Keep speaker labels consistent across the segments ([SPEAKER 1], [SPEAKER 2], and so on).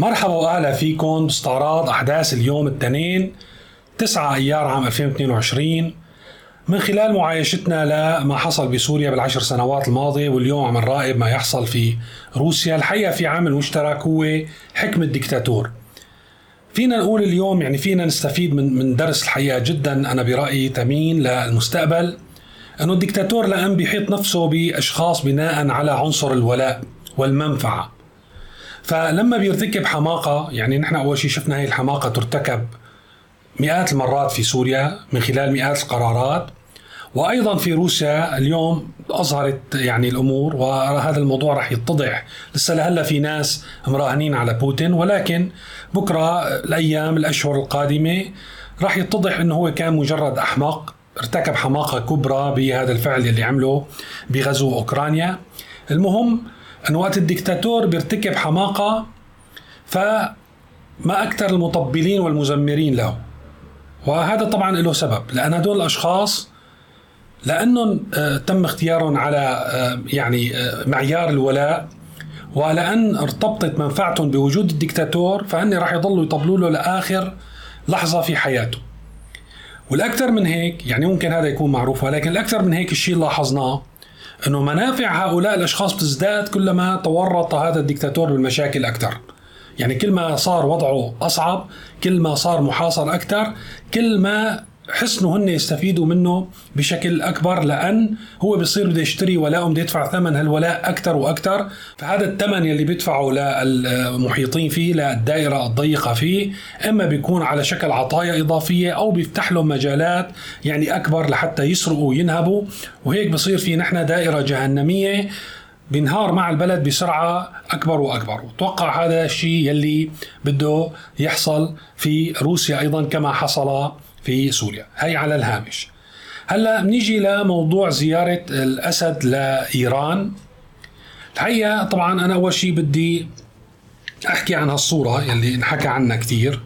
[SPEAKER 1] مرحبا وأهلا فيكم. باستعراض أحداث اليوم الاثنين 9 أيار عام 2022 من خلال معايشتنا لما حصل بسوريا بالعشر سنوات الماضية واليوم عم نراقب ما يحصل في روسيا. الحقيقة في عامل مشترك هو حكم الدكتاتور فينا نقول اليوم يعني فينا نستفيد من من درس الحقيقة جدا. أنا برأيي ثمين للمستقبل. أنه الدكتاتور لأن بيحيط نفسه بأشخاص بناء على عنصر الولاء والمنفعة. فلما بيرتكب حماقة يعني نحن أول شيء شفنا هي الحماقة ترتكب مئات المرات في سوريا من خلال مئات القرارات. وأيضا في روسيا اليوم أظهرت يعني الأمور وهذا الموضوع رح يتضح. لسه لهلأ في ناس مراهنين على بوتين ولكن بكرة الأيام الأشهر القادمة رح يتضح إنه هو كان مجرد احمق ارتكب حماقة كبرى بهذا الفعل اللي عمله بغزو أوكرانيا. المهم انه وقت الدكتاتور بيرتكب حماقة فما أكثر المطبلين والمزمرين له. وهذا طبعا له سبب لأن هدول الأشخاص لأنهم آه، تم اختيارهم على آه، يعني آه، معيار الولاء ولأن ارتبطت منفعتهم بوجود الدكتاتور فهن راح يضلوا يطبلوا له لآخر لحظة في حياته. والأكثر من هيك يعني ممكن هذا يكون معروف ولكن الأكثر من هيك الشيء اللي لاحظناه أنه منافع هؤلاء الأشخاص بتزداد كلما تورط هذا الدكتاتور بالمشاكل أكثر. يعني كل ما صار وضعه أصعب كل ما صار محاصر أكثر كل ما حسنوا هن يستفيدوا منه بشكل أكبر لأن هو بيصير بده يشتري ولاء بده يدفع ثمن هالولاء أكثر وأكثر فهذا الثمن يلي بيدفعه للمحيطين فيه للدائرة الضيقة فيه إما بيكون على شكل عطايا إضافية أو بيفتح لهم مجالات يعني أكبر لحتى يسرقوا وينهبوا. وهيك بصير في نحن دائرة جهنمية بينهار مع البلد بسرعة أكبر وأكبر. وتوقع هذا الشيء يلي بده يحصل في روسيا أيضا كما حصل في سوريا. هي على الهامش. هلا بنيجي لموضوع زيارة الأسد لإيران. الحقيقة طبعا أنا أول شيء بدي أحكي عن هالصورة يلي انحكى عنها كثير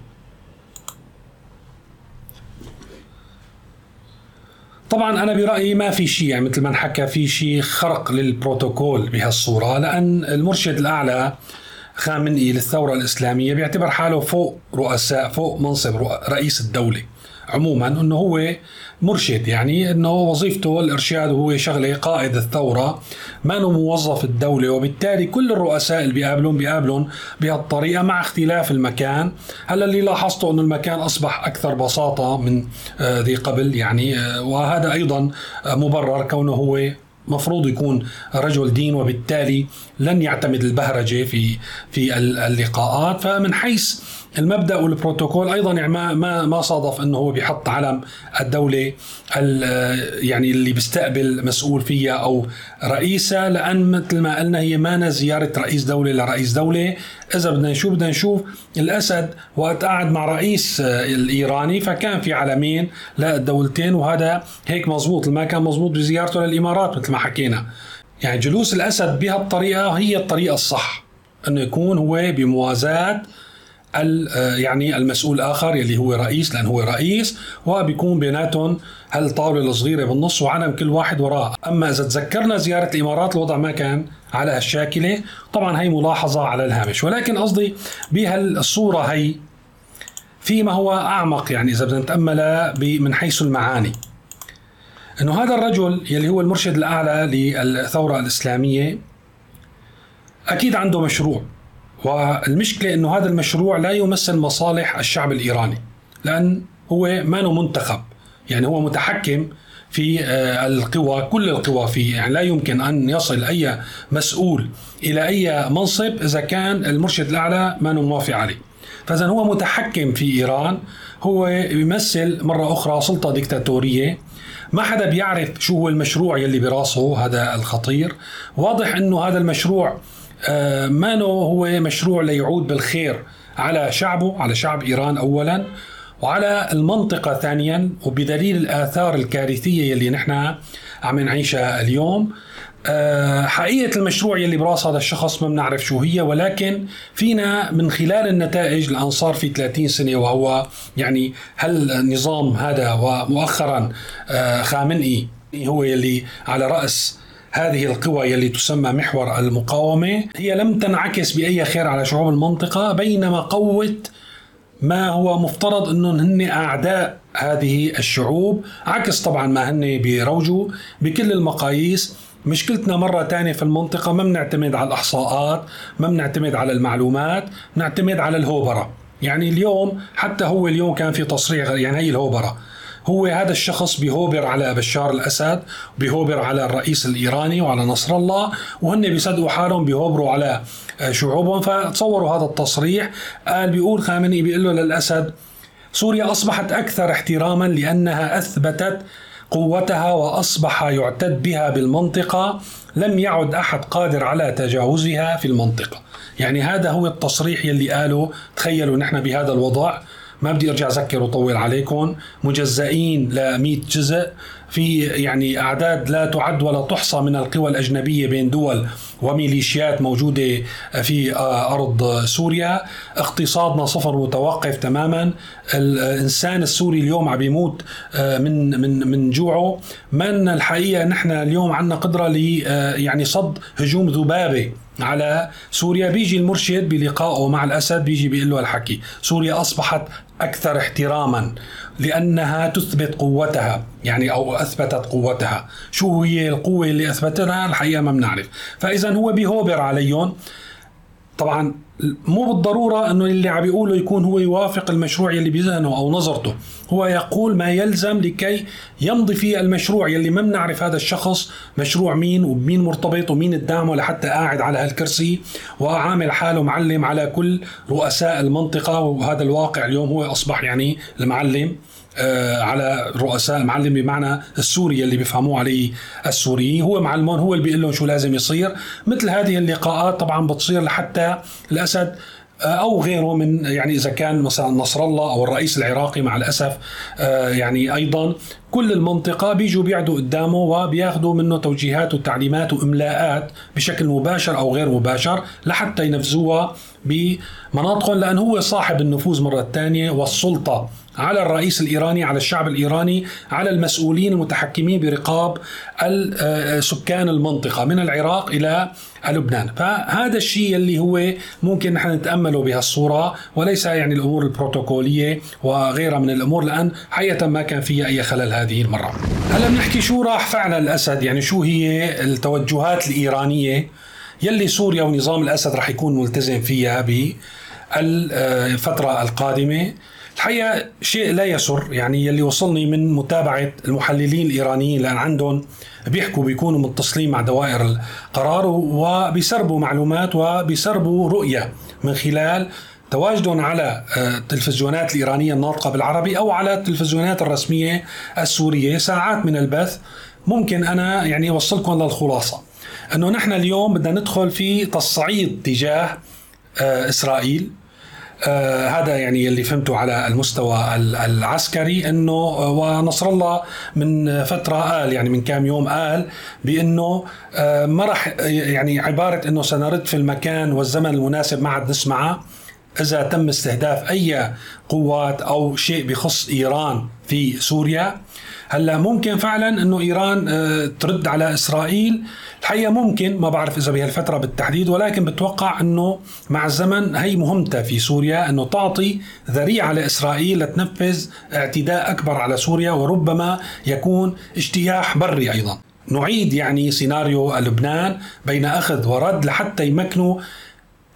[SPEAKER 1] طبعا أنا برأيي ما في شيء يعني مثل ما انحكى في شيء خرق للبروتوكول بهالصورة لأن المرشد الأعلى خامنئي للثورة الإسلامية بيعتبر حاله فوق رؤساء فوق منصب رئيس الدولة. عموما إنه هو مرشد يعني إنه وظيفته الارشاد وهو شغلة قائد الثورة ما موظف الدولة وبالتالي كل الرؤساء اللي بيقابلون بيقابلون بهالطريقة مع اختلاف المكان. هلأ اللي لاحظته إنه المكان أصبح أكثر بساطة من آه، ذي قبل يعني آه، وهذا أيضا مبرر كونه هو مفروض يكون رجل دين وبالتالي لن يعتمد البهرجة في في اللقاءات. فمن حيث المبدأ والبروتوكول أيضا يعني ما ما ما صادف إنه هو بيحط علم الدولة يعني اللي بيستقبل مسؤول فيها أو رئيسها لأن مثل ما قلنا هي ما زيارة رئيس دولة لرئيس دولة. إذا بدنا نشوف بدنا نشوف الأسد وقت قعد مع رئيس الإيراني فكان في علمين للدولتين وهذا هيك مزبوط ما كان مزبوط بزيارته للإمارات مثل ما حكينا. يعني جلوس الأسد بهالطريقة هي الطريقة الصح إنه يكون هو بموازاة يعني المسؤول الآخر يلي هو رئيس لأن هو رئيس وبيكون بيناتهم هالطاولة الصغيرة بالنص وعلم كل واحد وراه، أما إذا تذكرنا زيارة الإمارات الوضع ما كان على هالشاكلة، طبعا هي ملاحظة على الهامش، ولكن قصدي بهالصورة هي فيما هو أعمق يعني إذا بدنا نتأمل من حيث المعاني. إنه هذا الرجل يلي هو المرشد الأعلى للثورة الإسلامية أكيد عنده مشروع. والمشكلة أنه هذا المشروع لا يمثل مصالح الشعب الإيراني لأن هو ما منتخب. يعني هو متحكم في آه، القوى كل القوى فيه. يعني لا يمكن أن يصل أي مسؤول إلى أي منصب إذا كان المرشد الأعلى ما موافق عليه. فإذا هو متحكم في إيران هو يمثل مرة أخرى سلطة ديكتاتورية. ما حدا بيعرف شو هو المشروع يلي براسه هذا الخطير. واضح أنه هذا المشروع مانو هو مشروع ليعود بالخير على شعبه على شعب إيران اولا وعلى المنطقة ثانيا وبدليل الآثار الكارثية اللي نحن عم نعيشها اليوم. آه، حقيقة المشروع يلي براس هذا الشخص ما بنعرف شو هي ولكن فينا من خلال النتائج الآن صار في 30 سنة وهو يعني هل النظام هذا ومؤخرا آه، خامنئي هو يلي على رأس هذه القوى يلي تسمى محور المقاومة. هي لم تنعكس بأي خير على شعوب المنطقة بينما قوت ما هو مفترض إنهم هن أعداء هذه الشعوب عكس طبعا ما هن بيروجوا بكل المقاييس. مشكلتنا مرة تانية في المنطقة ما بنعتمد على الإحصاءات ما بنعتمد على المعلومات بنعتمد على الهوبرة. يعني اليوم حتى هو اليوم كان في تصريح يعني هي الهوبرة. هو هذا الشخص بيهوبر على بشار الأسد بيهوبر على الرئيس الإيراني وعلى نصر الله وهن بيصدقوا حالهم بيهوبروا على شعوبهم فتصوروا هذا التصريح. قال بيقول خامنئي بيقول له للأسد سوريا أصبحت أكثر احتراما لأنها أثبتت قوتها وأصبح يعتد بها بالمنطقة لم يعد أحد قادر على تجاوزها في المنطقة. يعني هذا هو التصريح يلي قاله. تخيلوا نحن بهذا الوضع. ما بدي أرجع أذكر وطول عليكم. مجزئين ل 100 جزء. في يعني أعداد لا تعد ولا تحصى من القوى الأجنبية بين دول وميليشيات موجودة في أرض سوريا، اقتصادنا صفر متوقف تماما، الإنسان السوري اليوم عم بيموت من من من جوعه، من الحقيقة نحن اليوم عندنا قدرة ل يعني صد هجوم ذبابة على سوريا. بيجي المرشد بلقائه مع الأسد بيجي بيقول له الحكي سوريا أصبحت أكثر احتراما لأنها تثبت قوتها يعني أو أثبتت قوتها. شو هي القوة اللي أثبتتها؟ الحقيقة ما بنعرف. فإذا هو بيهوبر عليهم طبعا مو بالضرورة إنه اللي عم بيقوله يكون هو يوافق المشروع يلي بذهنه أو نظرته. هو يقول ما يلزم لكي يمضي في المشروع يلي ما بنعرف هذا الشخص مشروع مين ومين مرتبط ومين الدعمه لحتى قاعد على هالكرسي وعامل حاله معلم على كل رؤساء المنطقة وهذا الواقع اليوم هو أصبح يعني المعلم. على رؤساء المعلم بمعنى السوري اللي بيفهموه عليه السوريين. هو معلمون هو اللي بيقول لهم شو لازم يصير. مثل هذه اللقاءات طبعا بتصير لحتى الأسد آه، أو غيره من يعني إذا كان مثلا نصر الله أو الرئيس العراقي مع الأسف آه، يعني أيضا كل المنطقة بيجوا بيعدوا قدامه وبياخذوا منه توجيهات وتعليمات وإملاءات بشكل مباشر أو غير مباشر لحتى ينفذوها بمناطقهم لأن هو صاحب النفوذ مرة ثانية والسلطة على الرئيس الإيراني على الشعب الإيراني على المسؤولين المتحكمين برقاب سكان المنطقة من العراق إلى لبنان. فهذا الشيء اللي هو ممكن نحن نتأمله بهالصورة وليس يعني الأمور البروتوكولية وغيرها من الأمور لأن حقيقة ما كان فيها أي خلل هذه المرة. هلا بنحكي شو راح فعل الأسد؟ يعني شو هي التوجهات الإيرانية يلي سوريا ونظام الأسد رح يكون ملتزم فيها بالفترة القادمة؟ الحقيقة شيء لا يسر يعني يلي وصلني من متابعة المحللين الإيرانيين لأن عندهم بيحكوا بيكونوا متصلين مع دوائر القرار وبيسربوا معلومات وبيسربوا رؤية من خلال تواجدهم على التلفزيونات آه، الإيرانية الناطقة بالعربي أو على التلفزيونات الرسمية السورية. ساعات من البث ممكن أنا يعني أوصلكم للخلاصة أنه نحن اليوم بدنا ندخل في تصعيد تجاه آه، إسرائيل. آه هذا يعني اللي فهمته على المستوى العسكري إنه آه ونصر الله من فترة قال يعني من كام يوم قال بإنه آه ما راح يعني عبارة إنه سنرد في المكان والزمن المناسب ما عاد نسمعها إذا تم استهداف أي قوات أو شيء بخص إيران في سوريا. هلا ممكن فعلا إنه إيران آه، ترد على إسرائيل. الحقيقة ممكن ما بعرف إذا بهالفترة بالتحديد ولكن بتوقع إنه مع الزمن هي مهمتها في سوريا إنه تعطي ذريعة لإسرائيل لتنفذ اعتداء أكبر على سوريا وربما يكون اجتياح بري أيضا. نعيد يعني سيناريو لبنان بين أخذ ورد لحتى يمكنوا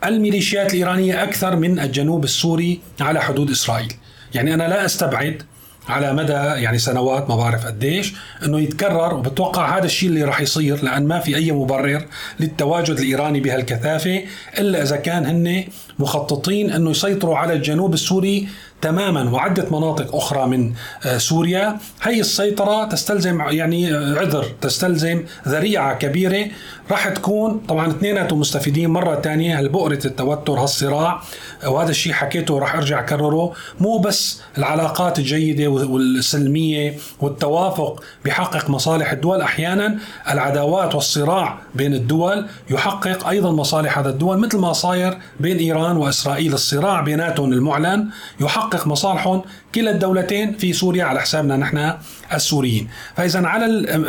[SPEAKER 1] الميليشيات الإيرانية أكثر من الجنوب السوري على حدود إسرائيل. يعني أنا لا أستبعد على مدى يعني سنوات ما بعرف قديش إنه يتكرر وبتوقع هذا الشيء اللي راح يصير لأن ما في أي مبرر للتواجد الإيراني بهالكثافة إلا إذا كان هن مخططين إنه يسيطروا على الجنوب السوري تماما. وعدة مناطق أخرى من آه، سوريا. هي السيطرة تستلزم يعني آه، عذر تستلزم ذريعة كبيرة. راح تكون طبعا اثنيناتهم مستفيدين. مرة ثانية هالبؤرة التوتر هالصراع؟ وهذا الشيء حكيته راح أرجع أكرره. مو بس العلاقات الجيدة والسلمية والتوافق بيحقق مصالح الدول أحيانا العداوات والصراع بين الدول يحقق أيضا مصالح هذا الدول. مثل ما صاير بين إيران وإسرائيل الصراع بيناتهم المعلن يحقق تحقق مصالحهم كلا الدولتين في سوريا على حسابنا نحن السوريين. فإذا على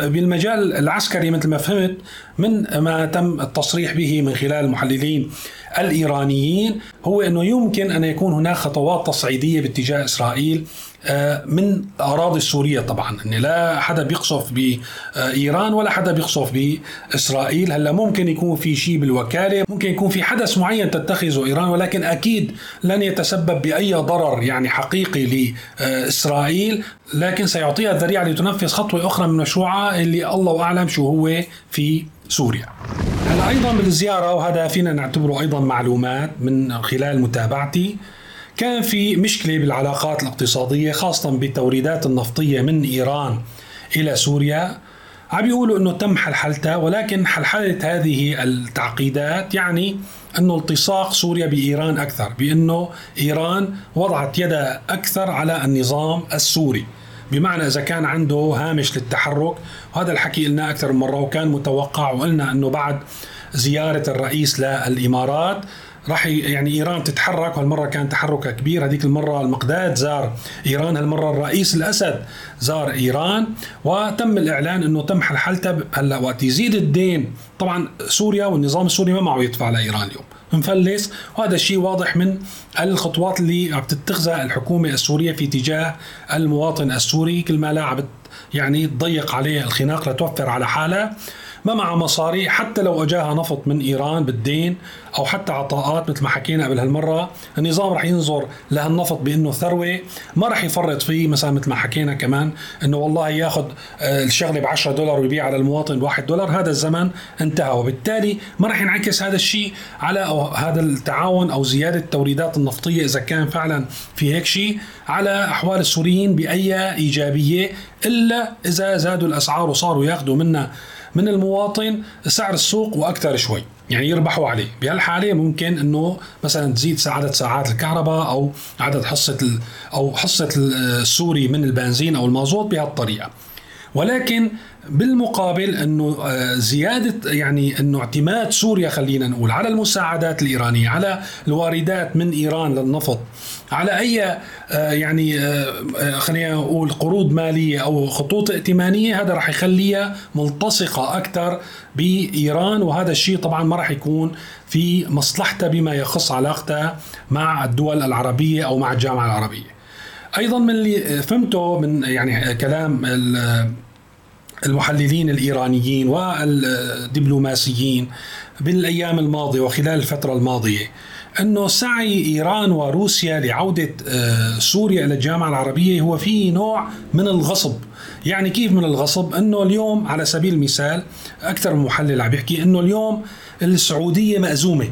[SPEAKER 1] بالمجال العسكري مثل ما فهمت من ما تم التصريح به من خلال المحللين الإيرانيين هو إنه يمكن أن يكون هناك خطوات تصعيدية باتجاه إسرائيل آه، من أراضي السورية طبعا. ان لا حدا بيقصف بإيران ولا حدا بيقصف بإسرائيل. هلأ ممكن يكون في شيء بالوكالة ممكن يكون في حدث معين تتخذه إيران ولكن أكيد لن يتسبب بأي ضرر يعني حقيقي لإسرائيل. لكن سيعطيها الذريعة لتنفذ خطوة أخرى من مشروعها اللي الله أعلم شو هو في سوريا. هلا أيضا بالزيارة وهذا فينا نعتبره أيضا معلومات من خلال متابعتي. كان في مشكلة بالعلاقات الاقتصادية خاصه بالتوريدات النفطية من إيران إلى سوريا. عم بيقولوا إنه تم حلحلتها ولكن حلحله هذه التعقيدات يعني إنه التصاق سوريا بإيران أكثر بإنه إيران وضعت يدها أكثر على النظام السوري. بمعنى إذا كان عنده هامش للتحرك وهذا الحكي قلناه أكثر من مرة وكان متوقع وقلنا أنه بعد زيارة الرئيس للإمارات راح يعني إيران تتحرك وهالمرة كان تحركها كبير. هذيك المرة المقداد زار إيران هالمرة الرئيس الأسد زار إيران. وتم الإعلان إنه تم حلحلتها هلأ وقت يزيد الدين. طبعا سوريا والنظام السوري ما معه يدفع لإيران اليوم. مفلس. وهذا الشيء واضح من الخطوات اللي عم تتخذها الحكومة السورية في اتجاه المواطن السوري. كل ما لا عم يعني تضيق عليه الخناق لتوفر على حالها ما معها مصاري حتى لو أجاها نفط من إيران بالدين أو حتى عطاءات مثل ما حكينا قبل هالمرة النظام رح ينظر لهالنفط بإنه ثروة ما رح يفرط فيه مثلا مثل ما حكينا كمان إنه والله ياخذ آه، الشغلة ب 10 دولار ويبيع على المواطن ب 1 دولار هذا الزمن انتهى. وبالتالي ما رح ينعكس هذا الشيء على أو هذا التعاون أو زيادة التوريدات النفطية إذا كان فعلا في هيك شيء على أحوال السوريين بأي إيجابية إلا إذا زادوا الأسعار وصاروا ياخذوا منا من المواطن سعر السوق وأكثر شوي يعني يربحوا عليه. بهالحالة ممكن إنه مثلا تزيد عدد ساعات الكهرباء أو عدد حصة أو حصة السوري من البنزين أو المازوت بهالطريقة. ولكن بالمقابل أنه آه، زيادة يعني أنه اعتماد سوريا خلينا نقول على المساعدات الإيرانية على الواردات من إيران للنفط على أي آه، يعني آه، خلينا نقول قروض مالية أو خطوط ائتمانية هذا راح يخليها ملتصقة أكثر بإيران وهذا الشيء طبعا ما راح يكون في مصلحتها بما يخص علاقتها مع الدول العربية أو مع الجامعة العربية. أيضا من اللي فهمته من يعني كلام المحللين الإيرانيين والدبلوماسيين بالأيام الماضية وخلال الفترة الماضية أنه سعي إيران وروسيا لعودة آه، سوريا إلى الجامعة العربية هو في نوع من الغصب. يعني كيف من الغصب؟ أنه اليوم على سبيل المثال أكثر محلل عم يحكي أنه اليوم السعودية مأزومة.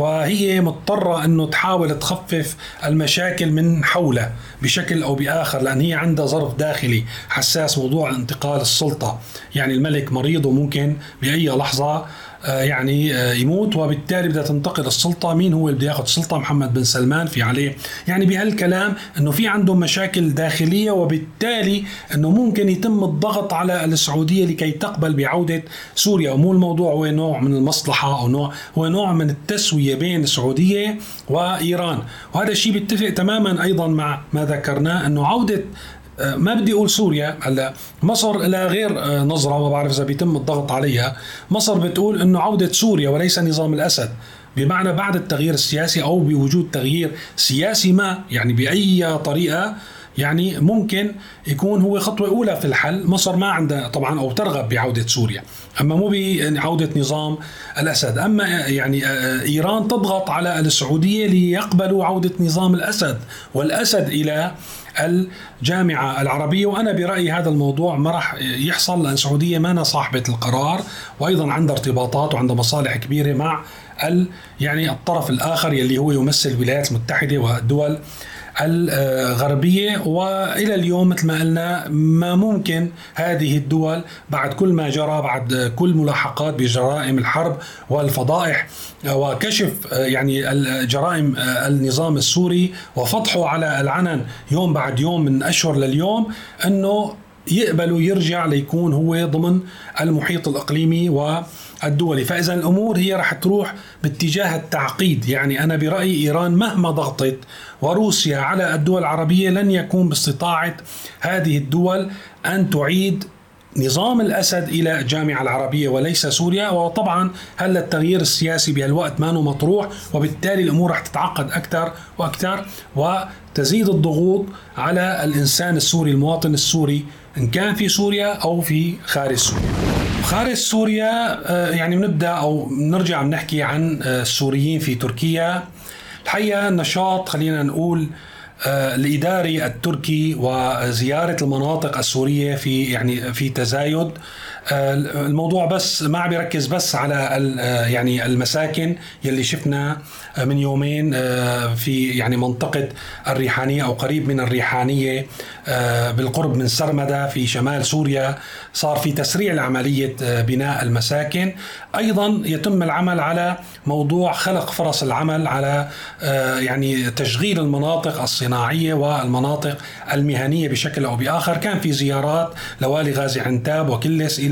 [SPEAKER 1] وهي مضطرة أنه تحاول تخفف المشاكل من حولها بشكل أو بآخر لأن هي عندها ظرف داخلي حساس موضوع انتقال السلطة. يعني الملك مريض وممكن بأي لحظة يعني آه، يموت وبالتالي بدها تنتقل السلطة. مين هو اللي بده ياخذ السلطه محمد بن سلمان في عليه. يعني بهالكلام إنه في عندهم مشاكل داخلية وبالتالي إنه ممكن يتم الضغط على السعودية لكي تقبل بعودة سوريا. ومو الموضوع هو نوع من المصلحة أو نوع هو نوع من التسوية بين السعودية وإيران. وهذا الشيء بيتفق تماما أيضا مع ما ذكرناه إنه عودة آه، ما بدي أقول سوريا هلا مصر لها غير آه، نظرة ما بعرف إذا بيتم الضغط عليها. مصر بتقول إنه عودة سوريا وليس نظام الأسد بمعنى بعد التغيير السياسي أو بوجود تغيير سياسي ما يعني بأي طريقة يعني ممكن يكون هو خطوة أولى في الحل. مصر ما عندها طبعا أو ترغب بعودة سوريا أما مو بعودة نظام الأسد. أما يعني آه، إيران تضغط على السعودية ليقبلوا عودة نظام الأسد والأسد إلى الجامعة العربية وأنا برأيي هذا الموضوع ما راح يحصل لأن السعودية ما صاحبة القرار وأيضا عندها ارتباطات وعندها مصالح كبيرة مع يعني الطرف الآخر يلي هو يمثل الولايات المتحدة والدول. الغربية وإلى اليوم مثل ما قلنا ما ممكن هذه الدول بعد كل ما جرى بعد كل ملاحقات بجرائم الحرب والفضائح وكشف يعني جرائم النظام السوري وفضحه على العنن يوم بعد يوم من أشهر لليوم أنه يقبلوا يرجع ليكون هو ضمن المحيط الإقليمي و الدولي فإذا الأمور هي رح تروح باتجاه التعقيد. يعني أنا برأيي إيران مهما ضغطت وروسيا على الدول العربية لن يكون باستطاعة هذه الدول أن تعيد نظام الأسد إلى الجامعة العربية وليس سوريا. وطبعا هلا التغيير السياسي بهالوقت ما مطروح؟ وبالتالي الأمور رح تتعقد أكثر وأكثر وتزيد الضغوط على الإنسان السوري المواطن السوري إن كان في سوريا أو في خارج سوريا. خارج سوريا آه، يعني بنبدأ أو بنرجع بنحكي عن آه، السوريين في تركيا الحقيقة النشاط خلينا نقول آه، الإداري التركي وزيارة المناطق السورية في يعني في تزايد الموضوع بس ما عم يركز بس على آه، يعني المساكن يلي شفنا من يومين في يعني منطقة الريحانية أو قريب من الريحانية بالقرب من سرمدة في شمال سوريا. صار في تسريع لعملية بناء المساكن. أيضا يتم العمل على موضوع خلق فرص العمل على يعني تشغيل المناطق الصناعية والمناطق المهنية بشكل أو بآخر. كان في زيارات لوالي غازي عنتاب وكلس إلى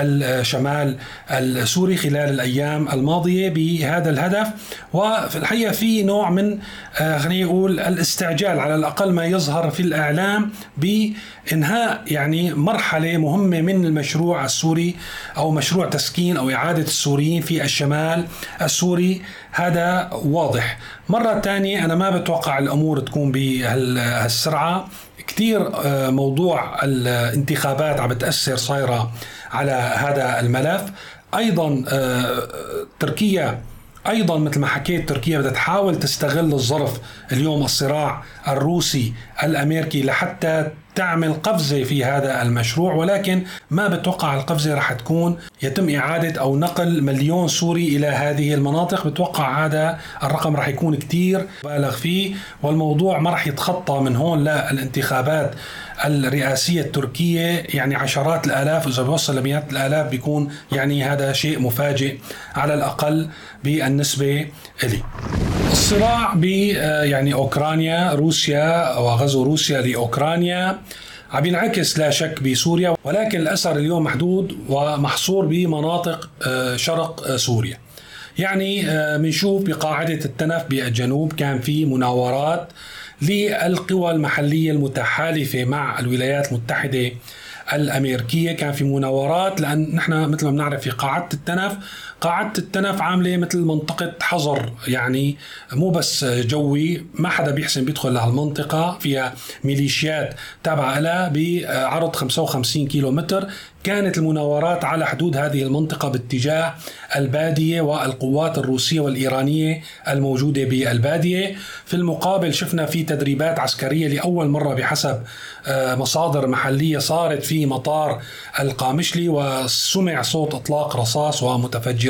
[SPEAKER 1] الشمال السوري خلال الأيام الماضية بهذا الهدف. وفي الحقيقة في نوع من آه، خلينا نقول الاستعجال على الأقل ما يظهر في الإعلام بإنهاء يعني مرحلة مهمة من المشروع السوري أو مشروع تسكين أو إعادة السوريين في الشمال السوري. هذا واضح. مرة ثانية أنا ما بتوقع الأمور تكون بهالسرعة كثير آه، موضوع الانتخابات عم بتأثر صايرة على هذا الملف. أيضا آه، تركيا أيضا مثل ما حكيت تركيا بدها تحاول تستغل الظرف اليوم الصراع الروسي الأمريكي لحتى تعمل قفزة في هذا المشروع ولكن ما بتوقع القفزة رح تكون يتم إعادة أو نقل مليون سوري إلى هذه المناطق. بتوقع هذا الرقم رح يكون كتير بالغ فيه والموضوع ما رح يتخطى من هون للانتخابات الرئاسية التركية. يعني عشرات الآلاف إذا بيوصل لمئات الآلاف بيكون يعني هذا شيء مفاجئ على الأقل بالنسبة لي الصراع ب يعني أوكرانيا روسيا وغزو روسيا لأوكرانيا. عم ينعكس لا شك بسوريا ولكن الأثر اليوم محدود ومحصور بمناطق آه، شرق آه، سوريا. يعني بنشوف آه، بقاعدة التنف بالجنوب كان في مناورات للقوى المحلية المتحالفة مع الولايات المتحدة الأمريكية. كان في مناورات لأن نحن مثل ما بنعرف في قاعدة التنف قاعدة التنف عاملة مثل منطقة حظر يعني مو بس جوي ما حدا بيحسن بيدخل لهالمنطقة فيها ميليشيات تابعة لها بعرض 55 كيلو متر كانت المناورات على حدود هذه المنطقة باتجاه البادية والقوات الروسية والإيرانية الموجودة بالبادية. في المقابل شفنا في تدريبات عسكرية لأول مرة بحسب آه، مصادر محلية صارت في مطار القامشلي وسمع صوت إطلاق رصاص ومتفجرات.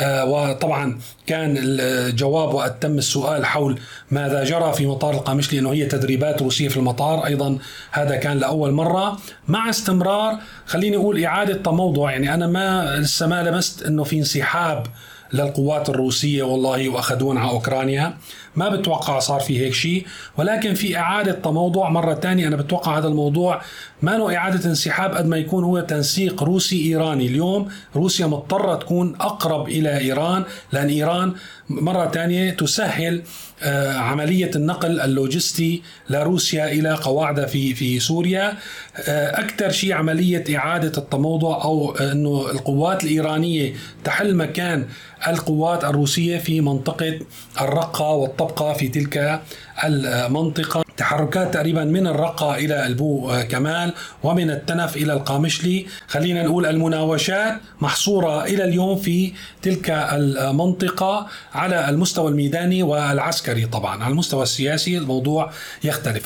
[SPEAKER 1] آه، وطبعا كان الجواب وقت تم السؤال حول ماذا جرى في مطار القامشلي إنه هي تدريبات روسيه في المطار. أيضا هذا كان لأول مرة. مع استمرار خليني أقول إعادة تموضع. يعني أنا ما لسه ما لمست إنه في انسحاب للقوات الروسية والله وأخذون على أوكرانيا. ما بتوقع صار في هيك شيء ولكن في إعادة تموضع مرة ثانية أنا بتوقع هذا الموضوع ما له إعادة انسحاب قد ما يكون هو تنسيق روسي إيراني. اليوم روسيا مضطرة تكون أقرب إلى إيران لأن إيران مرة ثانية تسهل آه، عملية النقل اللوجستي لروسيا إلى قواعدها في في سوريا. آه، أكثر شيء عملية إعادة التموضع أو أنه القوات الإيرانية تحل مكان القوات الروسية في منطقة الرقة والطبقة في تلك المنطقة. تحركات تقريبا من الرقة إلى البو كمال ومن التنف إلى القامشلي. خلينا نقول المناوشات محصورة إلى اليوم في تلك المنطقة على المستوى الميداني والعسكري طبعا. على المستوى السياسي الموضوع يختلف.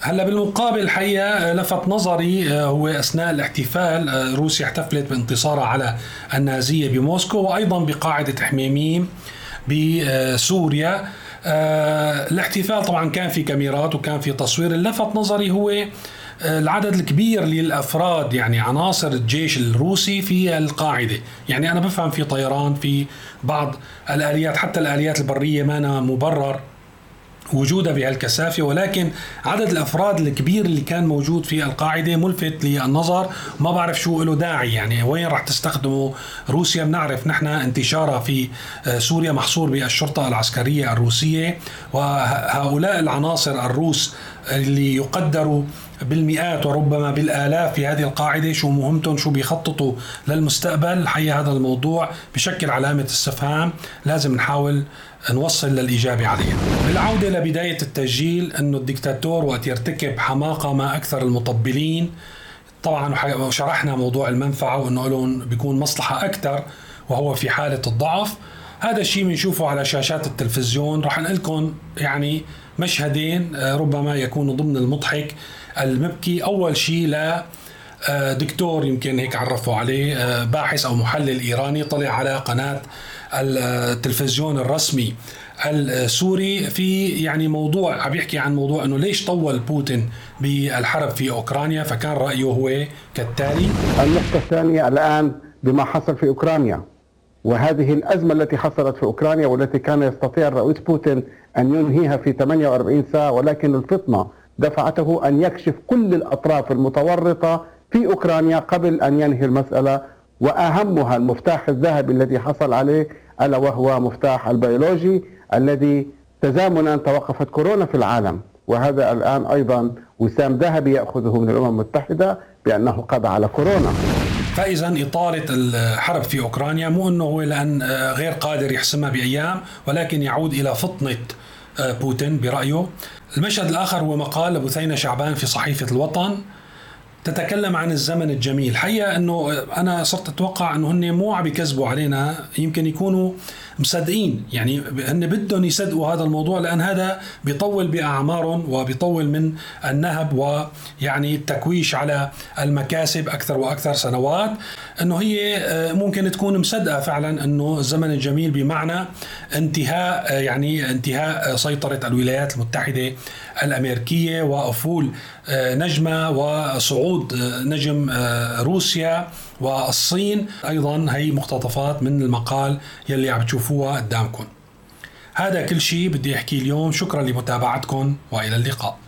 [SPEAKER 1] هلأ بالمقابل الحقيقة لفت نظري آه، هو أثناء الاحتفال آه، روسيا احتفلت بانتصارها على النازية بموسكو وأيضا بقاعدة حميميم بسوريا. آه، الاحتفال طبعا كان في كاميرات وكان في تصوير. اللي لفت نظري هو العدد الكبير للأفراد يعني عناصر الجيش الروسي في القاعدة، يعني أنا بفهم في طيران في بعض الآليات حتى الآليات البرية ما مبرر. وجودها بهالكثافة ولكن عدد الأفراد الكبير اللي كان موجود في القاعدة ملفت للنظر. ما بعرف شو له داعي يعني وين راح تستخدمه؟ روسيا بنعرف نحن انتشارها في آه، سوريا محصور بالشرطة العسكرية الروسية. وهؤلاء العناصر الروس اللي يقدروا بالمئات وربما بالآلاف في هذه القاعدة شو مهمتهم؟ شو بيخططوا للمستقبل؟ الحقيقة هذا الموضوع بشكل علامة استفهام. لازم نحاول نوصل للاجابه عليه. بالعودة لبدايه التسجيل انه الدكتاتور وقت يرتكب حماقة ما أكثر المطبلين. طبعا شرحنا موضوع المنفعة وأنه لهم بيكون مصلحة أكثر وهو في حالة الضعف. هذا الشيء بنشوفه على شاشات التلفزيون. راح نقول لكم يعني مشهدين آه، ربما يكونوا ضمن المضحك المبكي. أول شيء ل آه، دكتور يمكن هيك عرفوا عليه آه، باحث أو محلل إيراني طلع على قناة التلفزيون الرسمي السوري في يعني موضوع عم يحكي عن موضوع إنه ليش طول بوتين بالحرب في أوكرانيا فكان رأيه هو كالتالي.
[SPEAKER 2] النقطة الثانية الآن بما حصل في أوكرانيا وهذه الأزمة التي حصلت في أوكرانيا والتي كان يستطيع الرئيس بوتين أن ينهيها في 48 ساعة ولكن الفطنة دفعته أن يكشف كل الأطراف المتورطة في أوكرانيا قبل أن ينهي المسألة وأهمها المفتاح الذهبي الذي حصل عليه ألا وهو مفتاح البيولوجي الذي تزامنا توقفت كورونا في العالم. وهذا الآن أيضا وسام ذهبي يأخذه من الأمم المتحدة بأنه قضى على كورونا.
[SPEAKER 1] فاذا اطاله الحرب في أوكرانيا مو أنه هو لأن غير قادر يحسمها بأيام ولكن يعود إلى فطنة بوتين برأيه. المشهد الآخر هو مقال لبثينه شعبان في صحيفة الوطن. تتكلم عن الزمن الجميل. حقيقة أنه أنا صرت أتوقع أنه هن مو عم يكذبوا علينا يمكن يكونوا مصدقين. يعني هن بدهم يصدقوا هذا الموضوع لأن هذا بيطول بأعمارهم وبيطول من النهب ويعني التكويش على المكاسب أكثر وأكثر سنوات. أنه هي آه، ممكن تكون مصدقة فعلا أنه الزمن الجميل بمعنى انتهاء آه، يعني انتهاء سيطرة الولايات المتحدة الأمريكية وأفول آه، نجمة وصعود نجم روسيا والصين. أيضا هي مقتطفات من المقال يلي عم تشوفوها قدامكم. هذا كل شيء بدي أحكي اليوم. شكرا لمتابعتكم وإلى اللقاء.